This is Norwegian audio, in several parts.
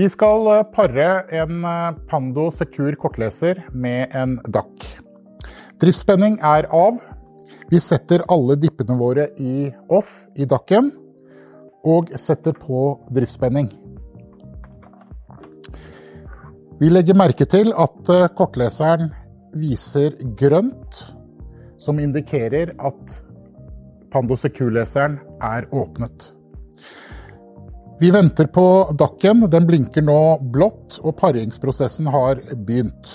Vi skal eh, pare en eh, Pando Secure kortleser med en DAC. Driftsspenning er av. Vi setter alle dippene våre i off i DAC-en, og setter på driftsspenning. Vi legger merke til at eh, kortleseren viser grønt, som indikerer at Pando Secure-leseren er åpnet. Vi venter på DAC-en. Den blinker nå blått, og paringsprosessen har begynt.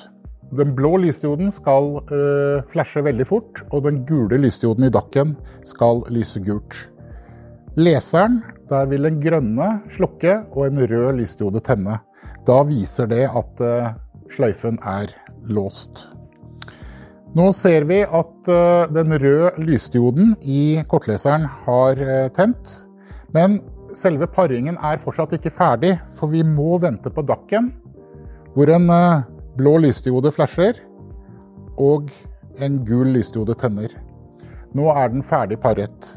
Den blå lysdioden skal øh, flashe veldig fort, og den gule lysdioden i DAC-en skal lyse gult. Leseren, der vil den grønne slukke og en rød lysdiode tenne. Da viser det at øh, sløyfen er låst. Nå ser vi at øh, den røde lysdioden i kortleseren har tent, men selve paringen er fortsatt ikke ferdig, for vi må vente på dakken, hvor en blå lysdiode flasher og en gul lysdiode tenner. Nå er den ferdig paret.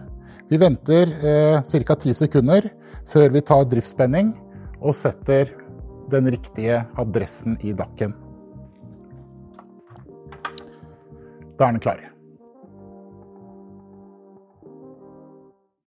Vi venter eh, ca. 10 sekunder før vi tar driftsspenning og setter den riktige adressen i dakken. Da er den klar.